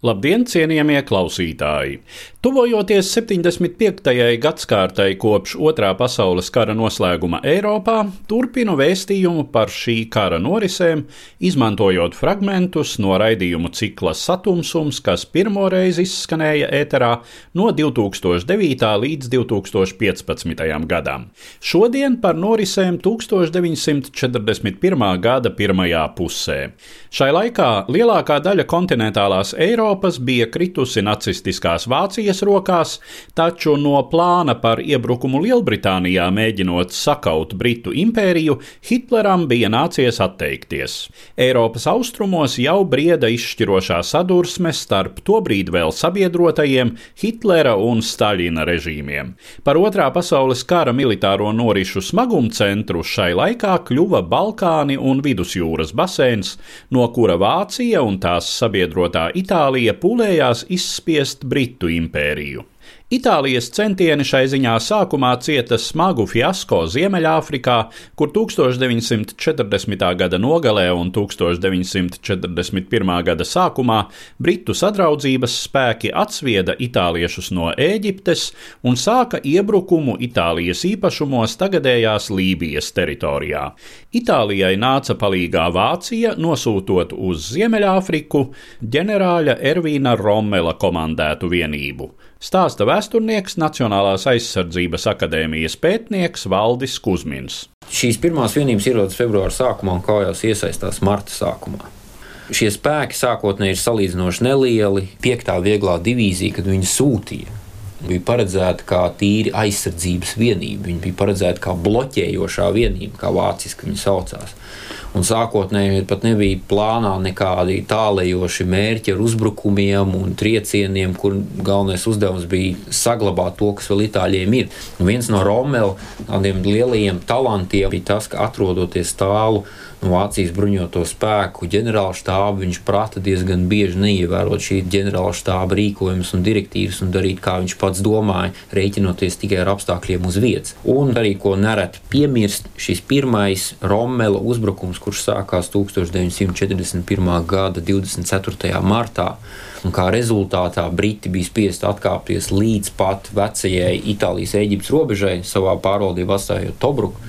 Labdien, cienījamie klausītāji! Tuvojoties 75. gadsimtai kopš Otrā pasaules kara noslēguma Eiropā, turpinu vēstījumu par šī kara norisēm, izmantojot fragmentus no raidījumu cikla Satumsums, kas pirmoreiz izskanēja ēterā no 2009. līdz 2015. gadam. Šodien par norisēm 1941. gada pirmajā pusē. Šai laikā lielākā daļa kontinentālās Eiropas Eiropas bija kritusi nacistiskās Vācijas rokās, taču no plāna par iebrukumu Lielbritānijā mēģinot sakaut Britu impēriju, Hitleram bija nācies atteikties. Eiropas austrumos jau brieda izšķirošā sadursme starp tobrīd vēl sabiedrotajiem Hitlera un Staļina režīmiem. Par otrā pasaules kara militāro norišu smagumcentru šai laikā kļuva Balkāni un Vidusjūras basēns, no kura Vācija un tās sabiedrotā Itālija Itālija pūlējās izspiest Britu impēriju. Itālijas centieni šai ziņā sākumā cieta smagu fiasko Ziemeļāfrikā, kur 1940. gada nogalē un 1941. gada sākumā Britu sadraudzības spēki atsvieda itāliešus no Ēģiptes un sāka iebrukumu Itālijas īpašumos tagadējās Lībijas teritorijā. Itālijai nāca palīgā Vācija, nosūtot uz Ziemeļāfriku ģenerāļa Ervīna Rommela komandētu vienību. Stāsta vēsturnieks, Nacionālās aizsardzības akadēmijas pētnieks Valdis Kusmins. Šīs pirmās vienības ierodas februāra sākumā un kājās iesaistās marta sākumā. Šie spēki sākotnēji ir salīdzinoši nelieli. Piektā vieglā divīzija, kad viņi sūtīja, bija paredzēta kā tīri aizsardzības vienība. Viņa bija paredzēta kā bloķējošā vienība, kā vāciski viņa saucās. Un sākotnēji pat nebija plānā nekādi tālējoši mērķi ar uzbrukumiem un triecieniem, kur galvenais uzdevums bija saglabāt to, kas vēl itāļiem ir. Un viens no Romela lielajiem talantiem bija tas, ka atrodoties tālu Vācijas bruņoto spēku ģenerāla štāba, viņš prata diezgan bieži neievērot šī ģenerāla štāba rīkojumus un direktīvas un darīt, kā viņš pats domāja, rēķinoties tikai ar apstākļiem uz vietas. Un arī, ko nereti piemirst, šis pirmais Romela uzbrukums, kurš sākās 1941. gada 24. martā. Un kā rezultātā Briti bija spiest atkāpties līdz pat vecajai Itālijas-Eģiptes robežai, savā pārvaldībā atstājot Tobruku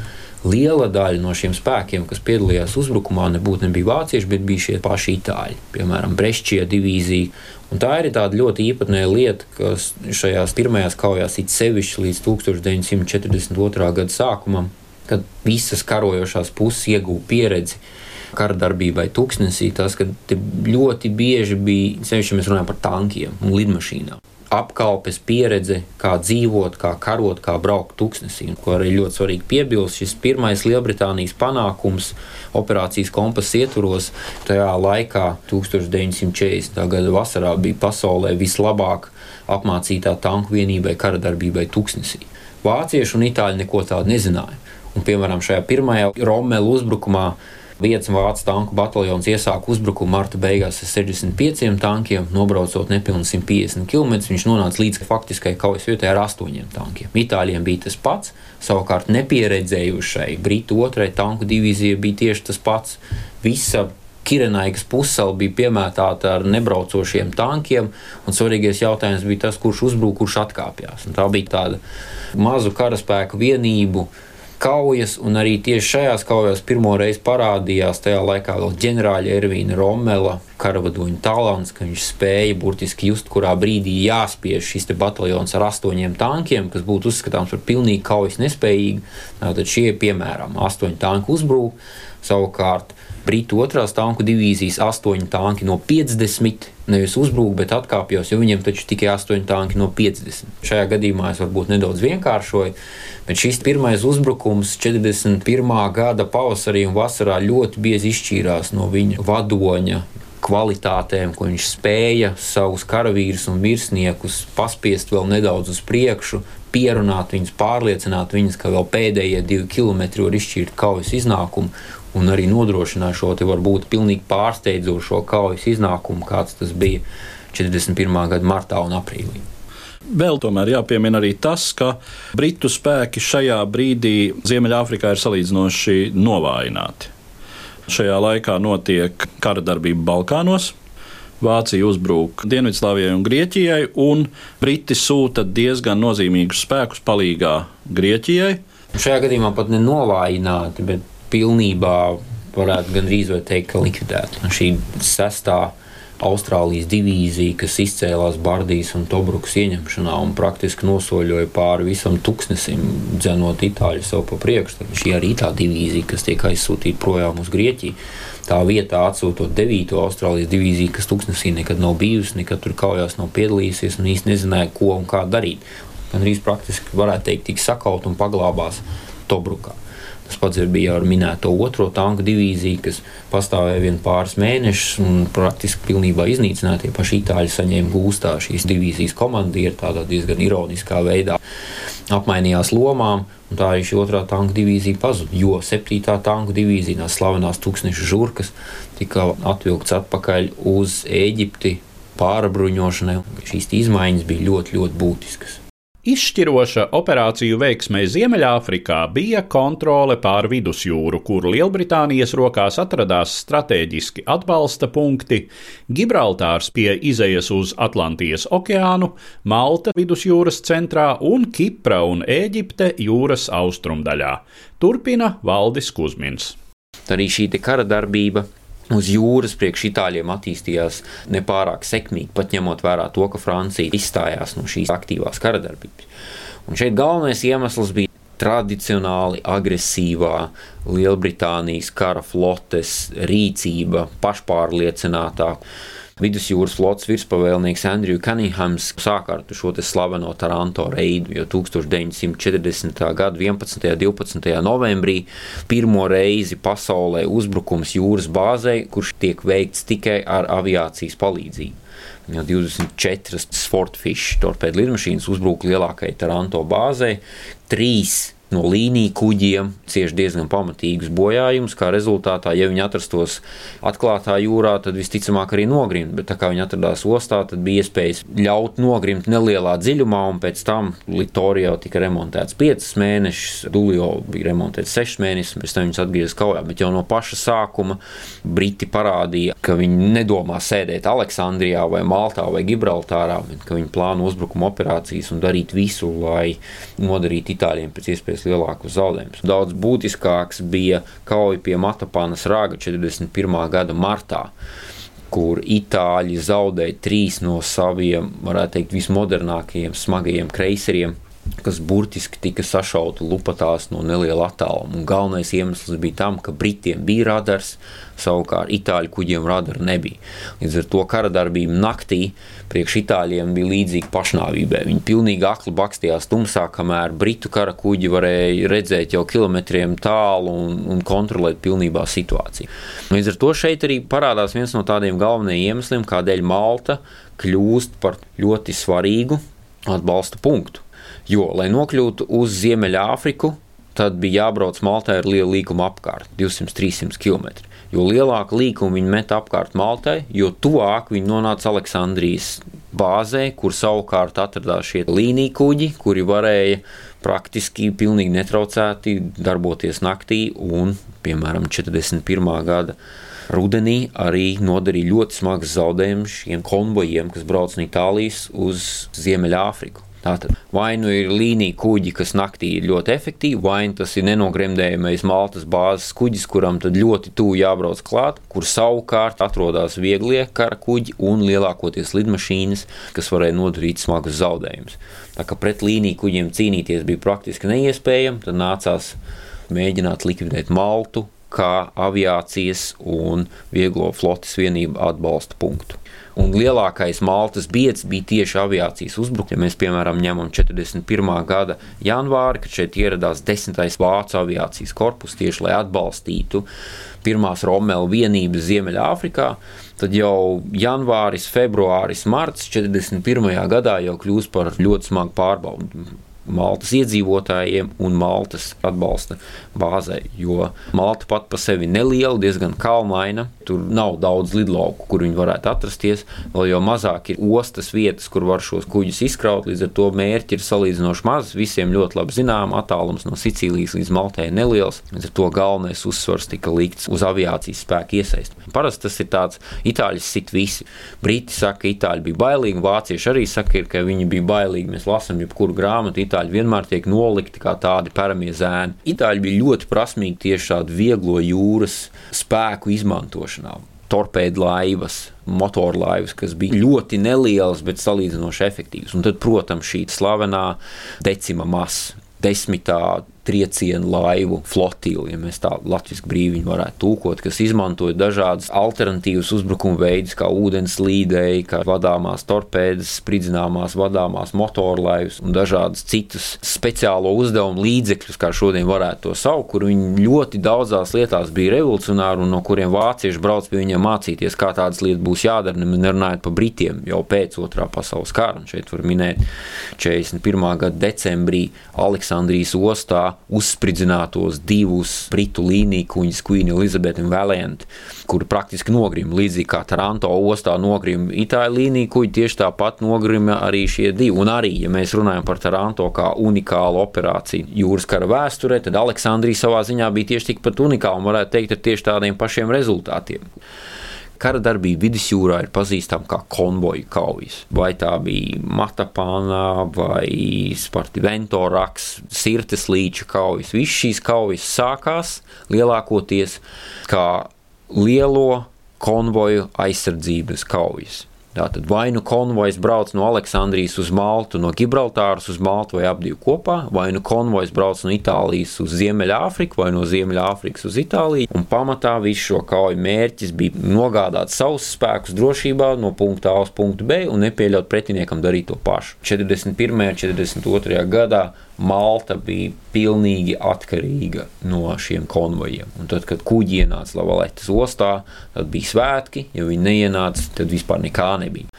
liela daļa no šiem spēkiem, kas piedalījās uzbrukumā, nebūtu nebija vācieši, bet bija šie paši itāļi, piemēram, Brešķija divīzija. Un tā ir tāda ļoti īpatnēja lieta, kas šajās pirmajās kaujās it sevišķi līdz 1942. gada sākumam, kad visas karojošās puses ieguva pieredzi kara darbībai tūkstnesī, tas, ka ļoti bieži bija, sevišķi mēs runājam par tankiem un lidmašīnām apkalpes pieredze, kā dzīvot, kā karot, kā braukt tūkstnesī. Ko arī ļoti svarīgi piebilst, šis pirmais Lielbritānijas panākums operācijas kompas ietvaros tajā laikā, 1940. gada vasarā, bija pasaulē vislabāk apmācītā tanku vienībai kara darbībai tūkstnesī. Vācieši un itāļi neko tādu nezināja. Un, piemēram, šajā pirmajā Romēlu uzbrukumā Viens vācu tanku bataljons iesāka uzbrukumu marta beigās ar 65 tankiem, nobraucot nepilnīgi 150 km. Viņš nonāca līdz faktiskai kaujas vietai ar 8 tankiem. Itāļiem bija tas pats, savukārt nepieredzējušai Britu otrai tanku divīzijai bija tieši tas pats. Visa Kirenaikas pusēla bija piemētāta ar nebraucošiem tankiem, un svarīgais jautājums bija tas, kurš uzbruka, kurš atkāpjas. Tā bija tāda mazu karaspēku vienību kaujas, un arī tieši šajās kaujās pirmo reizi parādījās tajā laikā vēl ģenerāļa Ervīna Romela karavadoņa talants, ka viņš spēja burtiski just, kurā brīdī jāspiež šis bataljons ar astoņiem tankiem, kas būtu uzskatāms par pilnīgi kaujas nespējīgu. Tad šie, piemēram, astoņi tanki uzbrūk, savukārt Britu otrās tanku divīzijas astoņi tanki no 50 nevis uzbrūk, bet atkāpjas, jo viņiem taču tikai 8 tanki no 50. Šajā gadījumā es varbūt nedaudz vienkāršoju, bet šis pirmais uzbrukums 41. gada pavasarī un vasarā ļoti bieži izšķīrās no viņa vadoņa kvalitātēm, ko viņš spēja savus karavīrus un virsniekus paspiest vēl nedaudz uz priekšu, pierunāt viņus, pārliecināt viņus, ka vēl pēdējie divi kilometri var izšķirt kaujas iznākumu un arī nodrošināja šo varbūt pilnīgi pārsteidzošo kaujas iznākumu, kāds tas bija 41. gada martā un aprīlī. Vēl tomēr jāpiemina arī tas, ka Britu spēki šajā brīdī Ziemeļāfrikā ir salīdzinoši novājināti. Šajā laikā notiek kara darbība Balkānos. Vācija uzbrūk Dienvidslāvijai un Grieķijai, un Briti sūta diezgan nozīmīgus spēkus palīdzīgā Grieķijai. Šajā gadījumā pat nenovājināti, bet pilnībā varētu gandrīz teikt, ka likvidēta. Šī sestā Austrālijas divīzija, kas izcēlās Bardijas un Tobrukas ieņemšanā un praktiski nosoļoja pāri visam tūkstnesim, dzenot itāļu sev pa priekšu. Tad šī arī tā divīzija, kas tiek aizsūtīta projām uz Grieķiju. Tā vietā atsūtot 9. Austrālijas divīziju, kas tūkstnesī nekad nav bijusi, nekad tur kaujās nav piedalījusies un īsti nezināja, ko un kā darīt. Gan arī praktiski varētu teikt, tik sakaut un paglābās Tobrukā. Tas pats bija ar minēto otro tanku divīziju, kas pastāvēja vien pāris mēnešus un praktiski pilnībā iznīcināja. Tie paši itāļi saņēma gūstā šīs divīzijas komandieri tādā diezgan ironiskā veidā. Apmainījās lomām, un tā arī šī otrā tanka divīzija pazuda. Jo 7. tanku divīzija, tās slavenās tūkstneša žurkas, tika atvilkts atpakaļ uz Eģipti pārabruņošanai. Šīs izmaiņas bija ļoti, ļoti būtiskas. Izšķiroša operāciju veiksmē Ziemeļāfrikā bija kontrole pār vidusjūru, kur Lielbritānijas rokās atradās strateģiski atbalsta punkti, Gibraltārs pie izejas uz Atlantijas okeānu, Malta vidusjūras centrā un Kipra un Ēģipte jūras austrumdaļā. Turpina Valdis Kusmins. Arī šī kara darbība uz jūras priekš itāļiem attīstījās nepārāk sekmīgi, pat ņemot vērā to, ka Francija izstājās no šīs aktīvās karadarbības. Un šeit galvenais iemesls bija tradicionāli agresīvā Lielbritānijas kara flotes rīcība, pašpārliecinātā vidusjūras flotes virspavēlnieks Andrews Cunninghams sāka ar šo slaveno Taranto reidu, jo 1940. gada 11. un 12. novembrī pirmo reizi pasaulē uzbrukums jūras bāzei, kurš tiek veikts tikai ar aviācijas palīdzību. Jau 24 Sportfish torpēdu lidmašīnas uzbruka lielākajai Taranto bāzei, trīs no līniju kuģiem cieš diezgan pamatīgus bojājumus. Kā rezultātā, ja viņi atrastos atklātā jūrā, tad visticamāk arī nogrimt. Bet tā kā viņi atradās ostā, tad bija iespējas ļaut nogrimt nelielā dziļumā, un pēc tam Litorija jau tika remontēts 5 mēnešus, Dulio bija remontēts 6 mēnešus, pēc tam viņas atgriezās kaujā. Bet jau no paša sākuma Briti parādīja, ka viņi nedomā sēdēt Aleksandrijā vai Maltā vai Gibraltārā, bet ka viņi plāno uzbrukuma operācijas un darīt visu, lai nodarītu Itāļiem pēc iespējas iespējas lielākus zaudējumus. Daudz būtiskāks bija kauja pie Matapānas rāga 41. gada martā kur itāļi zaudēja trīs no saviem, varētu teikt, vismodernākajiem smagajiem kreiseriem kas burtiski tika sašauti lupatās no neliela attāluma. Galvenais iemesls bija tam, ka Britiem bija radars, savukārt itāļu kuģiem radara nebija. Līdz ar to kara darbība naktī priekš itāļiem bija līdzīga pašnāvībai. Viņi pilnīgi akli bakstījās tumsā, kamēr britu kara kuģi varēja redzēt jau kilometriem tālu un, un kontrolēt pilnībā situāciju. Līdz ar to šeit arī parādās viens no tādiem galvenajiem iemesliem, kādēļ Malta kļūst par ļoti svarīgu atbalsta punktu. Jo, lai nokļūtu uz Ziemeļāfriku, tad bija jābrauc Maltai ar lielu līkumu apkārt, 200-300 km. Jo lielāku līkumu viņi met apkārt Maltai, jo tuvāk viņi nonāca Aleksandrijas bāzē, kur savukārt atradās šie līnija kuģi, kuri varēja praktiski pilnīgi netraucēti darboties naktī un, piemēram, 41. gada rudenī arī nodarīja ļoti smagas zaudējumus šiem konvojiem, kas brauc no Itālijas uz Ziemeļāfriku. Tātad vai nu ir līnija kuģi, kas naktī ir ļoti efektīvi, vai nu tas ir nenogremdējamais Maltas bāzes kuģis, kuram ļoti tuvu jābrauc klāt, kur savukārt atrodas vieglie kara kuģi un lielākoties lidmašīnas, kas varēja nodarīt smagus zaudējumus. Tā kā pret līniju kuģiem cīnīties bija praktiski neiespējami, tad nācās mēģināt likvidēt Maltu kā aviācijas un vieglo flotes vienību atbalsta punktu. Un lielākais Maltas biedrs bija tieši aviācijas uzbrukums. Ja mēs, piemēram, ņemam 41. gada janvāri, kad šeit ieradās 10. Vācu aviācijas korpus tieši lai atbalstītu pirmās Romeļa vienības Ziemeļāfrikā, tad jau janvāris, februāris, marts 41. gadā jau kļūst par ļoti smagu pārbaudi Maltas iedzīvotājiem un Maltas atbalsta bāzei. Jo Malta pat par sevi neliela, diezgan kalnaina. Tur nav daudz lidlauku, kur viņi varētu atrasties. Vēl jau mazāk ir ostas vietas, kur var šos kuģus izkraut. Līdz ar to mērķi ir salīdzinoši maz. Visiem ļoti labi zinām, attālums no Sicīlijas līdz Maltai ir neliels. Līdz ar to galvenais uzsvars tika likts uz aviācijas spēku iesaisti. Parasti tas ir tāds, itāļi sit visi. Briti saka, ka itāļi bija bailīgi, vācieši arī saka, ka viņi bija bailīgi. Mēs lasām jebkuru grāmatu itāļi vienmēr tiek nolikti kā tādi paramie zēni. Itāļi bija ļoti prasmīgi tieši šādu vieglo jūras spēku izmantošanā. Torpēdu laivas, motorlaivas, kas bija ļoti nelielas, bet salīdzinoši efektīvas. Un tad, protams, šī slavenā decima masa, desmitā triecienu laivu flotili, ja mēs tā latviešu brīvi varētu tūkot, kas izmantoja dažādas alternatīvas uzbrukuma veidus, kā ūdens līdēji, kā vadāmās torpēdas, spridzināmās vadāmās motorlaivas un dažādas citas speciālo uzdevumu līdzekļus, kā šodien varētu to saukt, kur viņi ļoti daudzās lietās bija revolucionāri un no kuriem vācieši brauc pie viņiem mācīties, kā tādas lietas būs jādara, nerunājot par Britiem jau pēc otrā pasaules kara. Un šeit var minēt 41. gada decembrī Aleksandrijas ostā uzspridzinātos divus britu līniju kuģus, Queen Elizabeth un Valiant, kuri praktiski nogrima līdzīgi kā Taranto ostā nogrima Itāļu līniju kuģi, tieši tāpat nogrima arī šie divi. Un arī, ja mēs runājam par Taranto kā unikālu operāciju jūras kara vēsturē, tad Aleksandrija savā ziņā bija tieši tikpat unikāla un varētu teikt ar tieši tādiem pašiem rezultātiem kara darbība vidusjūrā ir pazīstama kā konvoju kaujas. Vai tā bija Matapāna vai Spartivento raks, Sirtes līča kaujas. Visas šīs kaujas sākās lielākoties kā lielo konvoju aizsardzības kaujas. Tātad vai nu konvojs brauc no Aleksandrijas uz Maltu, no Gibraltāras uz Maltu vai divu kopā, vai nu konvojs brauc no Itālijas uz Ziemeļāfriku vai no Ziemeļāfrikas uz Itāliju. Un pamatā visu šo kauju mērķis bija nogādāt savus spēkus drošībā no punkta A uz punktu B un nepieļaut pretiniekam darīt to pašu. 41. un 42. gadā Malta bija pilnīgi atkarīga no šiem konvojiem. Un tad, kad kuģi ienāca Lavaletas ostā, tad bija svētki. Ja viņi neienāca, tad vispār nekā nebija.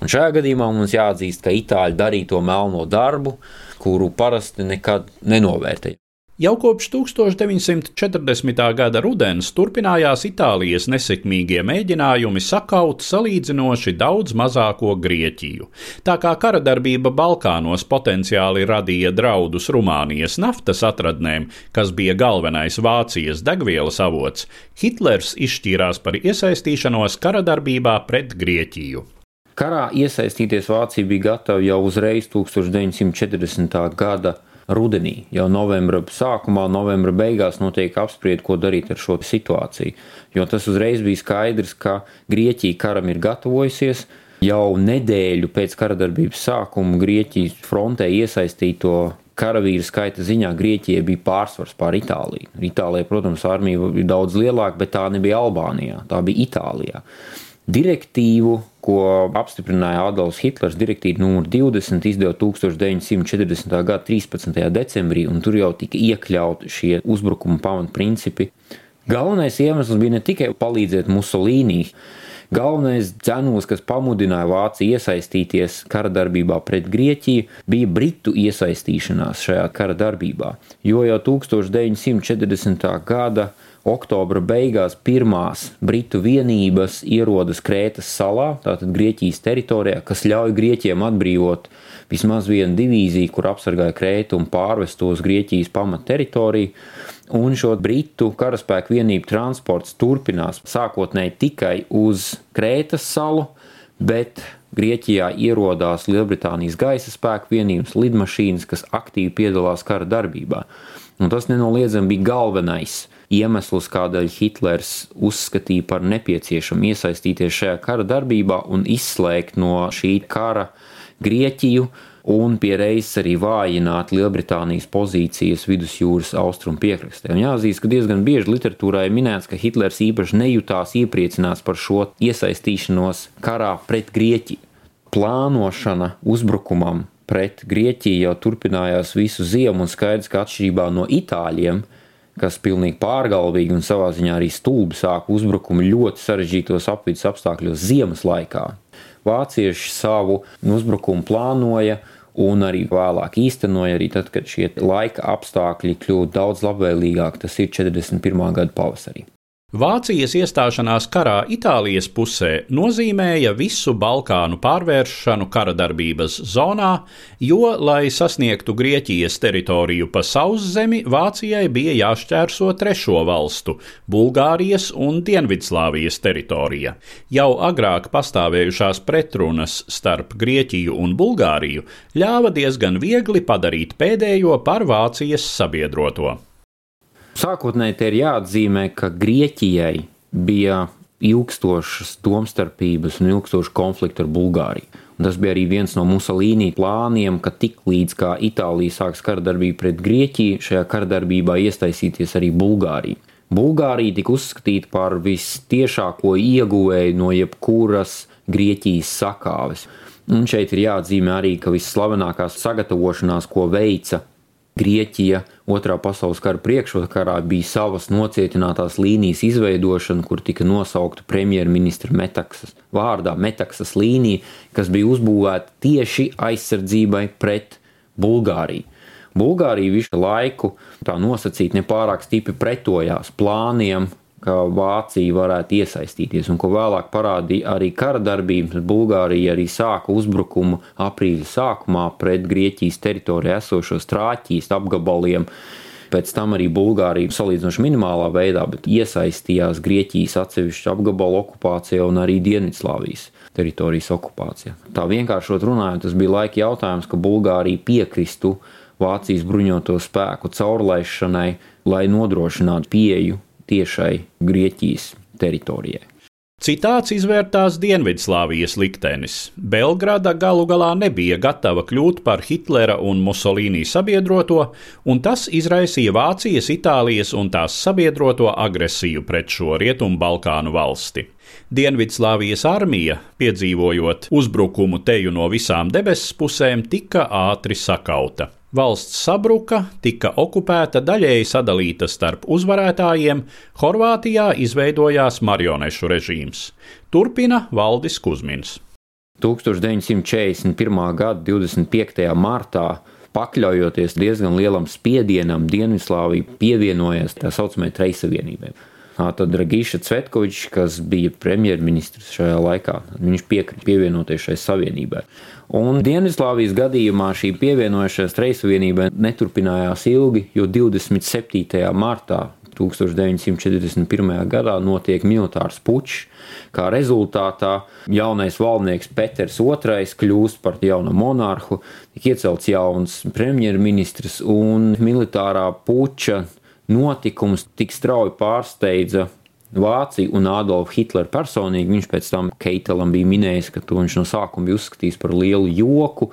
Un šajā gadījumā mums jāatzīst, ka itāļi darīja to melno darbu, kuru parasti nekad nenovērtēja. Jau kopš 1940. gada rudens turpinājās Itālijas nesekmīgie mēģinājumi sakaut salīdzinoši daudz mazāko Grieķiju. Tā kā kara darbība Balkānos potenciāli radīja draudus Rumānijas naftas atradnēm, kas bija galvenais Vācijas degvielas avots, Hitlers izšķīrās par iesaistīšanos kara darbībā pret Grieķiju. Karā iesaistīties Vācija bija gatava jau uzreiz 1940. gada rudenī, jau novembra sākumā, novembra beigās notiek apspriest, ko darīt ar šo situāciju. Jo tas uzreiz bija skaidrs, ka Grieķija karam ir gatavojusies. Jau nedēļu pēc kara darbības sākuma Grieķijas frontē iesaistīto karavīru skaita ziņā Grieķijai bija pārsvars pār Itāliju. Itālijai, protams, armija bija daudz lielāka, bet tā nebija Albānijā, tā bija Itālijā direktīvu, ko apstiprināja Adolfs Hitlers, direktīva numur 20, izdeva 1940. gada 13. decembrī, un tur jau tika iekļauti šie uzbrukuma pamatprincipi. Galvenais iemesls bija ne tikai palīdzēt Musolīnī, Galvenais dzenos, kas pamudināja Vāciju iesaistīties kara darbībā pret Grieķiju, bija Britu iesaistīšanās šajā kara darbībā. Jo jau 1940. gada oktobra beigās pirmās britu vienības ierodas Krētas salā, tātad Grieķijas teritorijā, kas ļauj Grieķiem atbrīvot vismaz vienu divīziju, kur apsargāja Krētu un pārvest to uz Grieķijas pamatteritoriju. Un šo britu karaspēku vienību transports turpinās sākotnēji tikai uz Krētas salu, bet Grieķijā ierodās Lielbritānijas gaisa spēku vienības, lidmašīnas, kas aktīvi piedalās kara darbībā. Un tas nenoliedzami bija galvenais iemesls, kādēļ Hitlers uzskatīja par nepieciešamu iesaistīties šajā kara darbībā un izslēgt no šī kara Grieķiju un pie reizes arī vājināt Lielbritānijas pozīcijas vidusjūras austrumu piekrastē. Jāatzīst, ka diezgan bieži literatūrā ir minēts, ka Hitlers īpaši nejūtās iepriecināts par šo iesaistīšanos karā pret Grieķiju. Plānošana uzbrukumam pret Grieķiju jau turpinājās visu ziemu, un skaidrs, ka atšķirībā no itāļiem, kas pilnīgi pārgalvīgi un savā ziņā arī stulbi sāka uzbrukumu ļoti sarežģītos apvidus apstākļos ziemas laikā. Vācieši savu uzbrukumu plānoja un arī vēlāk īstenoja, arī tad, kad šie laika apstākļi kļūst daudz labvēlīgāki. Tas ir 41. gada pavasarī. Vācijas iestāšanās karā Itālijas pusē nozīmēja visu Balkānu pārvēršanu kara darbības zonā, jo, lai sasniegtu Grieķijas teritoriju pa sauszemi, Vācijai bija jāšķērso trešo valstu - Bulgārijas un Dienvidslāvijas teritorija. Jau agrāk pastāvējušās pretrunas starp Grieķiju un Bulgāriju ļāva diezgan viegli padarīt pēdējo par Vācijas sabiedroto. Sākotnēji te ir jāatzīmē, ka Grieķijai bija ilgstošas domstarpības un ilgstoši konflikti ar Bulgāriju. Un tas bija arī viens no Musolīnī plāniem, ka tiklīdz kā Itālija sāks kardarbību pret Grieķiju, šajā kardarbībā iesaistīties arī Bulgārija. Bulgārija tika uzskatīta par vistiešāko ieguvēju no jebkuras Grieķijas sakāves. Un šeit ir jāatzīmē arī, ka visslavenākās sagatavošanās, ko veica Grieķija otrā pasaules kara priekšvakarā bija savas nocietinātās līnijas izveidošana, kur tika nosaukta premjerministra Metaksas vārdā Metaksas līnija, kas bija uzbūvēta tieši aizsardzībai pret Bulgāriju. Bulgārija visu laiku tā nosacīt nepārāk stipri pretojās plāniem ka Vācija varētu iesaistīties, un ko vēlāk parādīja arī kara darbības. Bulgārija arī sāka uzbrukumu aprīļa sākumā pret Grieķijas teritorijā esošos trāķīs apgabaliem. Pēc tam arī Bulgārija salīdzinoši minimālā veidā iesaistījās Grieķijas atsevišķu apgabalu okupācijā un arī Dienvidslāvijas teritorijas okupācijā. Tā vienkāršot runājot, tas bija laika jautājums, ka Bulgārija piekristu Vācijas bruņoto spēku caurlaišanai, lai nodrošinātu pieeju tiešai Grieķijas teritorijai. Citāts izvērtās Dienvidslāvijas liktenis. Belgrada galu galā nebija gatava kļūt par Hitlera un Musolīnī sabiedroto, un tas izraisīja Vācijas, Itālijas un tās sabiedroto agresiju pret šo Rietumu Balkānu valsti. Dienvidslāvijas armija, piedzīvojot uzbrukumu teju no visām debesu pusēm, tika ātri sakauta. Valsts sabruka, tika okupēta, daļēji sadalīta starp uzvarētājiem, Horvātijā izveidojās marionešu režīms. Turpina Valdis Kusmins. 1941. gada 25. martā pakļaujoties diezgan lielam spiedienam, Dienvidslāvija pievienojās tā saucamajai Treisavienībai. Tad Dragīša Cvetkovičs, kas bija premjerministrs šajā laikā, viņš piekrita pievienoties šai savienībai. Un Dienvidslāvijas gadījumā šī pievienošanās Reissavienībai neturpinājās ilgi, jo 27. martā 1941. gadā notiek militārs pučs, kā rezultātā jaunais valdnieks Peters II kļūst par jaunu monarhu, tika iecelts jauns premjerministrs un militārā puča notikums tik strauji pārsteidza Vāciju un Adolfu Hitleru personīgi. Viņš pēc tam Keitelam bija minējis, ka to viņš no sākuma bija uzskatījis par lielu joku.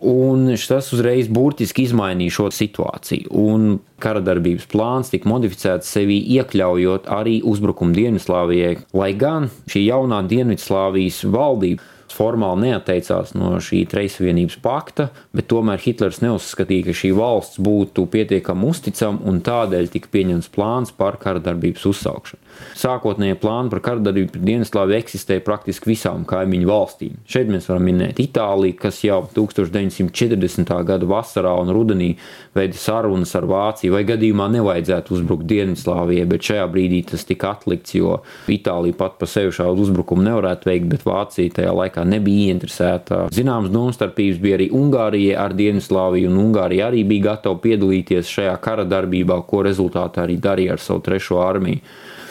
Un tas uzreiz burtiski izmainīja šo situāciju. Un kara darbības plāns tika modificēts sevi iekļaujot arī uzbrukumu Dienvidslāvijai, lai gan šī jaunā Dienvidslāvijas valdība formāli neatteicās no šī Treisvienības pakta, bet tomēr Hitlers neuzskatīja, ka šī valsts būtu pietiekami uzticama un tādēļ tika pieņemts plāns par karadarbības uzsākšanu. Sākotnējie plāni par karadarbību pret Dienaslāviju eksistēja praktiski visām kaimiņu valstīm. Šeit mēs varam minēt Itāliju, kas jau 1940. gada vasarā un rudenī veida sarunas ar Vāciju, vai gadījumā nevajadzētu uzbrukt Dienvidslāvijai, bet šajā brīdī tas tika atlikts, jo Itālija pat pa sevi šādu uzbrukumu nevarētu veikt, bet Vācija tajā laikā nebija ieinteresēta. Zināmas domstarpības bija arī Ungārijai ar Dienvidslāviju, un Ungārija arī bija gatava piedalīties šajā kara darbībā, ko rezultātā arī darīja ar savu trešo armiju.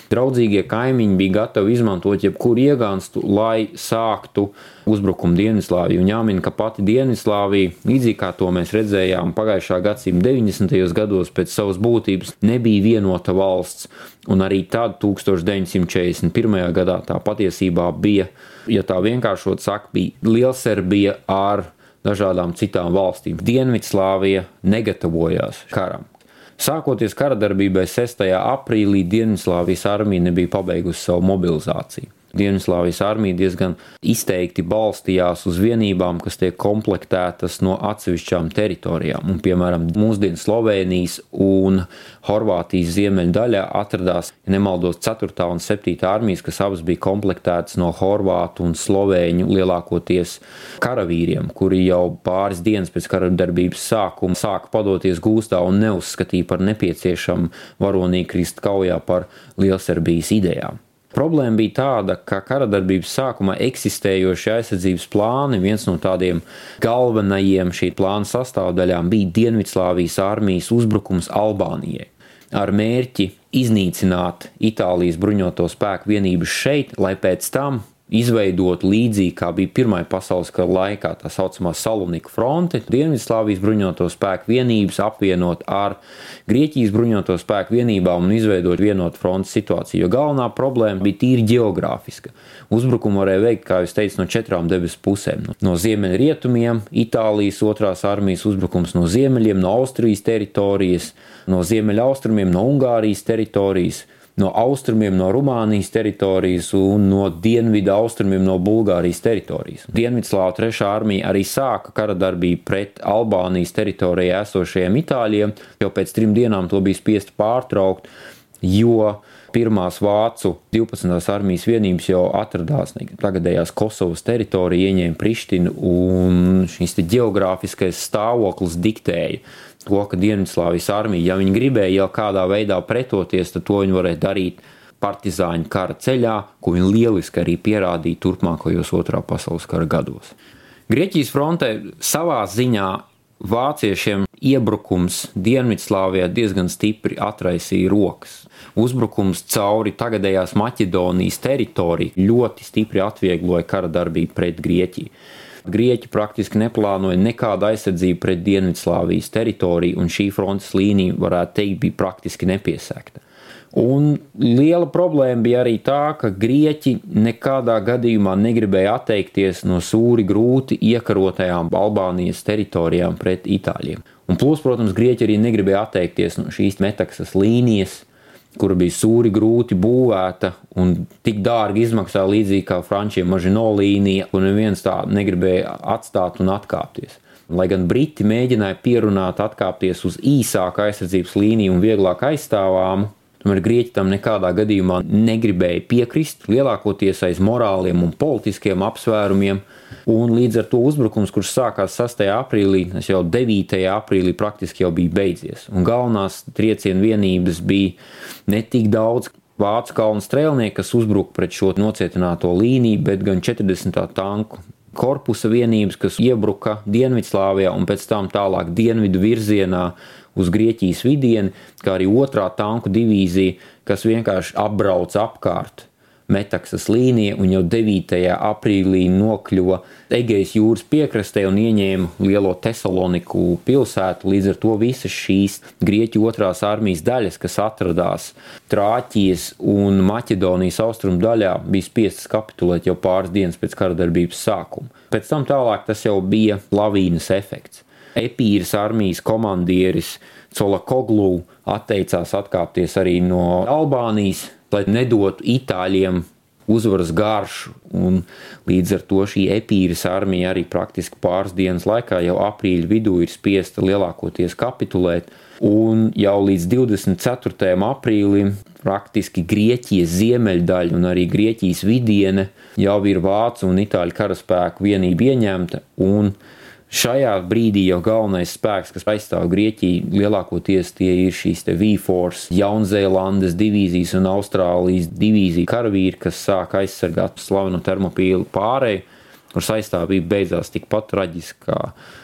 Draudzīgie kaimiņi bija gatavi izmantot jebkuru iegānstu, lai sāktu uzbrukumu Dienvidslāviju. Un jāmin, ka pati Dienvidslāvija, līdzīgi kā to mēs redzējām pagājušā gadsimta 90. gados, pēc savas būtības nebija vienota valsts. Un arī tad, 1941. gadā, tā patiesībā bija, ja tā vienkāršot sakot, bija Lielserbija ar dažādām citām valstīm. Dienvidslāvija negatavojās karam. Sākoties kara darbībai 6. aprīlī Dienvidslāvijas armija nebija pabeigusi savu mobilizāciju. Dienvidslāvijas armija diezgan izteikti balstījās uz vienībām, kas tiek komplektētas no atsevišķām teritorijām. Un, piemēram, mūsdienu Slovenijas un Horvātijas ziemeļdaļā atradās, ja nemaldos, 4. un 7. armijas, kas abas bija komplektētas no horvātu un slovēņu lielākoties karavīriem, kuri jau pāris dienas pēc kara darbības sākuma sāka padoties gūstā un neuzskatīja par nepieciešamu varonīgi krist kaujā par Lielserbijas idejām. Problēma bija tāda, ka kara darbības sākumā eksistējošie aizsardzības plāni, viens no tādiem galvenajiem šī plāna sastāvdaļām bija Dienvidslāvijas armijas uzbrukums Albānijai. Ar mērķi iznīcināt Itālijas bruņoto spēku vienības šeit, lai pēc tam izveidot līdzīgi kā bija Pirmā pasaules kara laikā, tā saucamā Salonika fronte, Dienvidslāvijas bruņoto spēku vienības apvienot ar Grieķijas bruņoto spēku vienībām un izveidot vienotu frontes situāciju. Jo galvenā problēma bija tīri geogrāfiska. Uzbrukumu varēja veikt, kā jau teicu, no četrām debesu pusēm. No ziemeļrietumiem, Itālijas otrās armijas uzbrukums no ziemeļiem, no Austrijas teritorijas, no ziemeļaustrumiem, no Ungārijas teritorijas no austrumiem, no Rumānijas teritorijas un no dienvidu austrumiem, no Bulgārijas teritorijas. Dienvidslāva trešā armija arī sāka kara darbību pret Albānijas teritorijā esošajiem itāļiem, jo pēc trim dienām to bija spiest pārtraukt, jo pirmās vācu 12. armijas vienības jau atradās tagadējās Kosovas teritorijā, ieņēma Prištinu, un šis geogrāfiskais stāvoklis diktēja to, ka Dienvidslāvijas armija, ja viņi gribēja jau kādā veidā pretoties, tad to viņi varēja darīt partizāņu kara ceļā, ko viņi lieliski arī pierādīja turpmākajos otrā pasaules kara gados. Grieķijas frontē savā ziņā vāciešiem iebrukums Dienvidslāvijā diezgan stipri atraisīja rokas. Uzbrukums cauri tagadējās Maķedonijas teritoriju ļoti stipri atviegloja kara darbību pret Grieķiju. Grieķi praktiski neplānoja nekādu aizsardzību pret Dienvidslāvijas teritoriju, un šī frontes līnija, varētu teikt, bija praktiski nepiesēgta. Un liela problēma bija arī tā, ka grieķi nekādā gadījumā negribēja atteikties no sūri grūti iekarotajām Albānijas teritorijām pret itāļiem. Un plus, protams, grieķi arī negribēja atteikties no šīs metaksas līnijas, kura bija sūri grūti būvēta un tik dārgi izmaksā līdzīgi kā frančiem mažino līnija, un neviens tā negribēja atstāt un atkāpties. Lai gan Briti mēģināja pierunāt atkāpties uz īsāku aizsardzības līniju un vieglāk aizstāvāmu, Tomēr grieķi tam nekādā gadījumā negribēja piekrist, lielākoties aiz morāliem un politiskiem apsvērumiem. Un līdz ar to uzbrukums, kurš sākās 6. aprīlī, tas jau 9. aprīlī praktiski jau bija beidzies. Un galvenās triecienu vienības bija ne tik daudz vācu kalnu strēlnieki, kas uzbruka pret šo nocietināto līniju, bet gan 40. tanku korpusa vienības, kas iebruka Dienvidslāvijā un pēc tam tālāk dienvidu virzienā uz Grieķijas vidieni, kā arī otrā tanku divīzija, kas vienkārši apbrauc apkārt Metaksas līnija un jau 9. aprīlī nokļuva Egejas jūras piekrastē un ieņēma lielo Tesaloniku pilsētu. Līdz ar to visas šīs Grieķu otrās armijas daļas, kas atradās Trāķijas un Maķedonijas austrumu daļā, bija spiestas kapitulēt jau pāris dienas pēc kara darbības sākuma. Pēc tam tālāk tas jau bija lavīnas efekts. Epīras armijas komandieris Colakoglu atteicās atkāpties arī no Albānijas, lai nedotu itāļiem uzvaras garšu. Un līdz ar to šī epīras armija arī praktiski pāris dienas laikā, jau aprīļa vidū, ir spiesta lielākoties kapitulēt. Un jau līdz 24. aprīlim praktiski Grieķijas ziemeļdaļa un arī Grieķijas vidiene jau ir vācu un itāļu karaspēku vienība ieņemta. Un Šajā brīdī jau galvenais spēks, kas aizstāv Grieķiju, lielākoties tie ir šīs V-Force, Jaunzēlandes divīzijas un Austrālijas divīzija karavīri, kas sāk aizsargāt slavenu termopīlu pārēju, kuras aizstāvība beidzās tikpat traģiski kā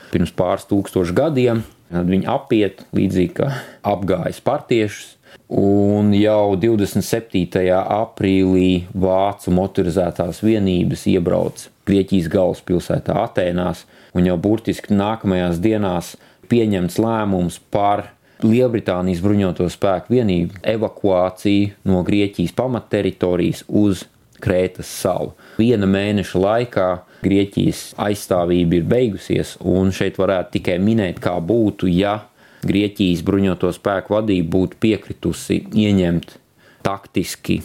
pirms pāris tūkstošu gadiem. Tad viņi apiet līdzīgi kā apgājas partiešus. Un jau 27. aprīlī vācu motorizētās vienības iebrauca Grieķijas galvaspilsētā Atēnās, un jau burtiski nākamajās dienās pieņemts lēmums par Lielbritānijas bruņoto spēku vienību evakuāciju no Grieķijas pamatteritorijas uz Krētas salu. Viena mēneša laikā Grieķijas aizstāvība ir beigusies, un šeit varētu tikai minēt, kā būtu, ja Grieķijas bruņoto spēku vadība būtu piekritusi ieņemt taktiski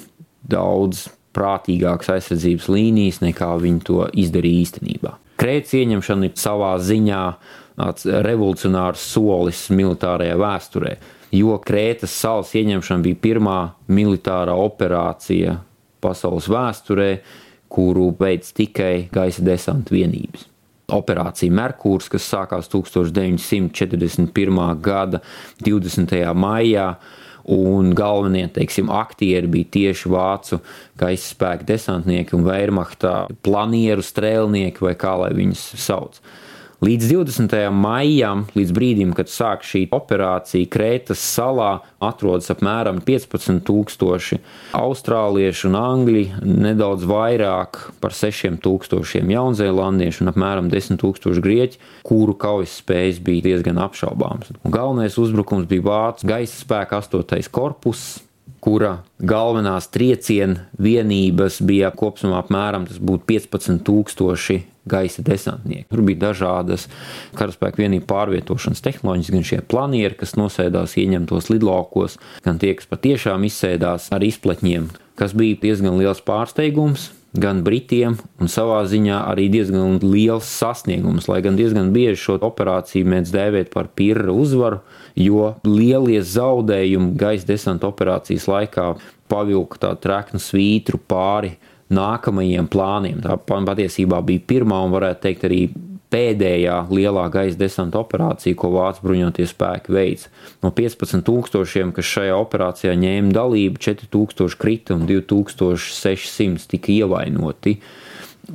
daudz prātīgākas aizsardzības līnijas, nekā viņi to izdarīja īstenībā. Krētas ieņemšana ir savā ziņā tāds revolucionārs solis militārajā vēsturē, jo Krētas salas ieņemšana bija pirmā militārā operācija pasaules vēsturē, kuru veids tikai gaisa desanta vienības operācija Merkūrs, kas sākās 1941. gada 20. maijā. Un galvenie teiksim, aktieri bija tieši vācu gaisa spēku desantnieki un Wehrmachtā planieru strēlnieki, vai kā lai viņus sauc. Līdz 20. maijam, līdz brīdim, kad sāk šī operācija, Krētas salā atrodas apmēram 15,000 austrāliešu un angļu, nedaudz vairāk par 6,000 jaunzēlandiešu un apmēram 10,000 grieķu, kuru kaujas spējas bija diezgan apšaubāmas. Galvenais uzbrukums bija Vācu gaisa spēka 8. korpus, kura galvenās trieciena vienības bija kopumā apmēram 15,000 gaisa desantnieki. Tur bija dažādas karaspēka vienību pārvietošanas tehnoloģijas, gan šie planieri, kas nosēdās ieņemtos lidlaukos, gan tie, kas patiešām izsēdās ar izpletņiem, kas bija diezgan liels pārsteigums. Gan Britiem, un savā ziņā arī diezgan liels sasniegums, lai gan diezgan bieži šo operāciju mēdz dēvēt par pirra uzvaru, jo lielie zaudējumi gaisa desanta operācijas laikā pavilka tādu treknu svītru pāri nākamajiem plāniem. Tā patiesībā bija pirmā un varētu teikt arī pēdējā lielā gaisa desanta operācija, ko Vācijas bruņotie spēki veica. No 15,000, kas šajā operācijā ņēma dalību, 4,000 krita un 2,600 tika ievainoti.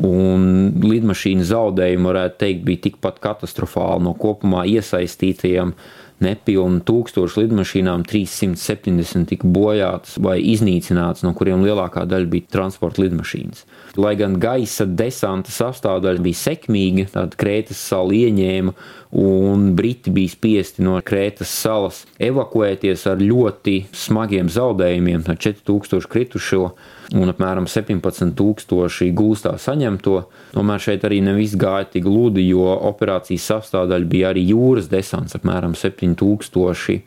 Un lidmašīnu zaudējumi, varētu teikt, bija tikpat katastrofāli no kopumā iesaistītajiem nepilnu tūkstošu lidmašīnām 370 tika bojātas vai iznīcinātas, no kuriem lielākā daļa bija transporta lidmašīnas. Lai gan gaisa desanta sastāvdaļa bija sekmīga, tad Krētas sala ieņēma un Briti bija spiesti no Krētas salas evakuēties ar ļoti smagiem zaudējumiem, 4000 kritušo un apmēram 17,000 gūstā saņemto. Tomēr šeit arī ne viss gāja tik gludi, jo operācijas sastāvdaļa bija arī jūras desants, apmēram 7000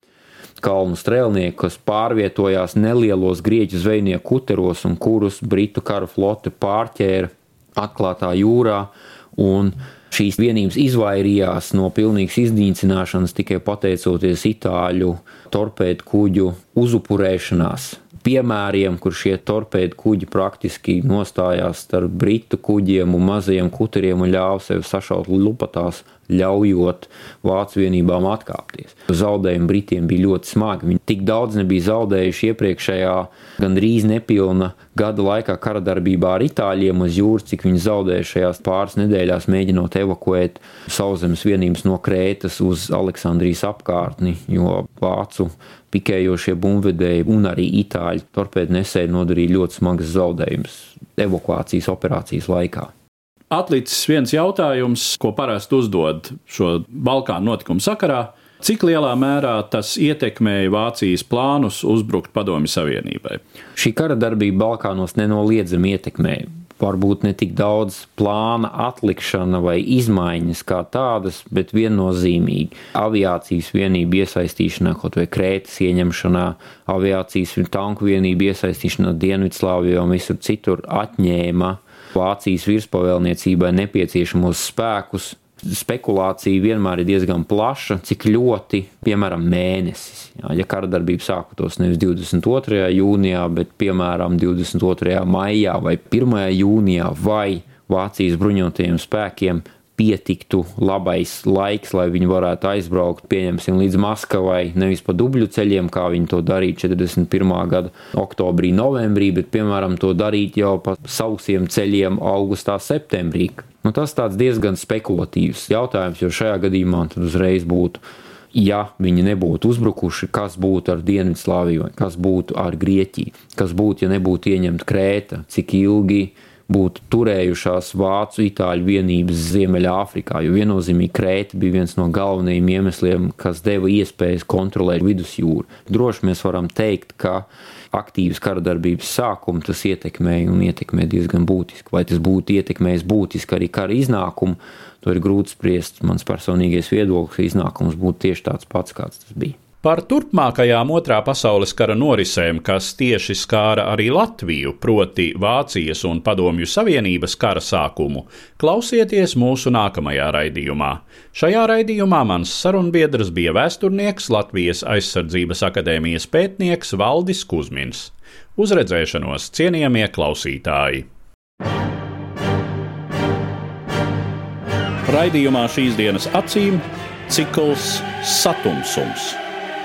kalnu strēlnieku, kas pārvietojās nelielos grieķu zvejnieku kuteros un kurus britu kara flote pārķēra atklātā jūrā. Šīs vienības izvairījās no pilnīgas iznīcināšanas tikai pateicoties itāļu torpēdu kuģu uzupurēšanās piemēriem, kur šie torpēdu kuģi praktiski nostājās starp britu kuģiem un mazajiem kuteriem un ļāva sev sašaut lupatās, ļaujot vācu vienībām atkāpties. Zaudējumi Britiem bija ļoti smagi. Viņi tik daudz nebija zaudējuši iepriekšējā gandrīz nepilna gada laikā kara darbībā ar itāļiem uz jūras, cik viņi zaudēja šajās pāris nedēļās, mēģinot evakuēt sauszemes vienības no Krētas uz Aleksandrijas apkārtni, jo vācu pikējošie bumvedēji un arī itāļu torpēdu nesēji nodarīja ļoti smagas zaudējumus evakuācijas operācijas laikā. Atlicis viens jautājums, ko parasti uzdod šo Balkānu notikumu sakarā. Cik lielā mērā tas ietekmēja Vācijas plānus uzbrukt Padomju Savienībai? Šī kara darbība Balkānos nenoliedzami ietekmēja varbūt ne tik daudz plāna atlikšana vai izmaiņas kā tādas, bet viennozīmīgi aviācijas vienību iesaistīšanā, kaut vai Krētas ieņemšanā, aviācijas tanku vienību iesaistīšanā Dienvidslāvijā un visur citur atņēma Vācijas virspavēlniecībai nepieciešamos spēkus spekulācija vienmēr ir diezgan plaša, cik ļoti, piemēram, mēnesis. Jā, ja kara darbība sāktos nevis 22. jūnijā, bet piemēram 22. maijā vai 1. jūnijā, vai Vācijas bruņotajiem spēkiem pietiktu labais laiks, lai viņi varētu aizbraukt, pieņemsim, līdz Maskavai, nevis pa dubļu ceļiem, kā viņi to darīja 41. gada oktobrī, novembrī, bet, piemēram, to darīt jau pa sausiem ceļiem augustā, septembrī. Nu, tas tāds diezgan spekulatīvs jautājums, jo šajā gadījumā tad uzreiz būtu ja viņi nebūtu uzbrukuši, kas būtu ar Dienvidslāviju, kas būtu ar Grieķiju, kas būtu, ja nebūtu ieņemta Krēta, cik ilgi būtu turējušās vācu itāļu vienības Ziemeļāfrikā, jo viennozīmīgi Krēta bija viens no galvenajiem iemesliem, kas deva iespējas kontrolēt vidusjūru. Droši mēs varam teikt, ka aktīvas kara darbības sākumu tas ietekmēja un ietekmē diezgan būtiski. Vai tas būtu ietekmējis būtiski arī kara iznākumu, to ir grūti spriest. Mans personīgais viedoklis, iznākums būtu tieši tāds pats, kāds tas bija. Par turpmākajām otrā pasaules kara norisēm, kas tieši skāra arī Latviju, proti Vācijas un Padomju Savienības kara sākumu, klausieties mūsu nākamajā raidījumā. Šajā raidījumā mans sarunbiedrs bija vēsturnieks Latvijas aizsardzības akadēmijas pētnieks Valdis Kusmins. Uz redzēšanos, cienījamie klausītāji! Raidījumā šīs dienas acīm cikls Satumsums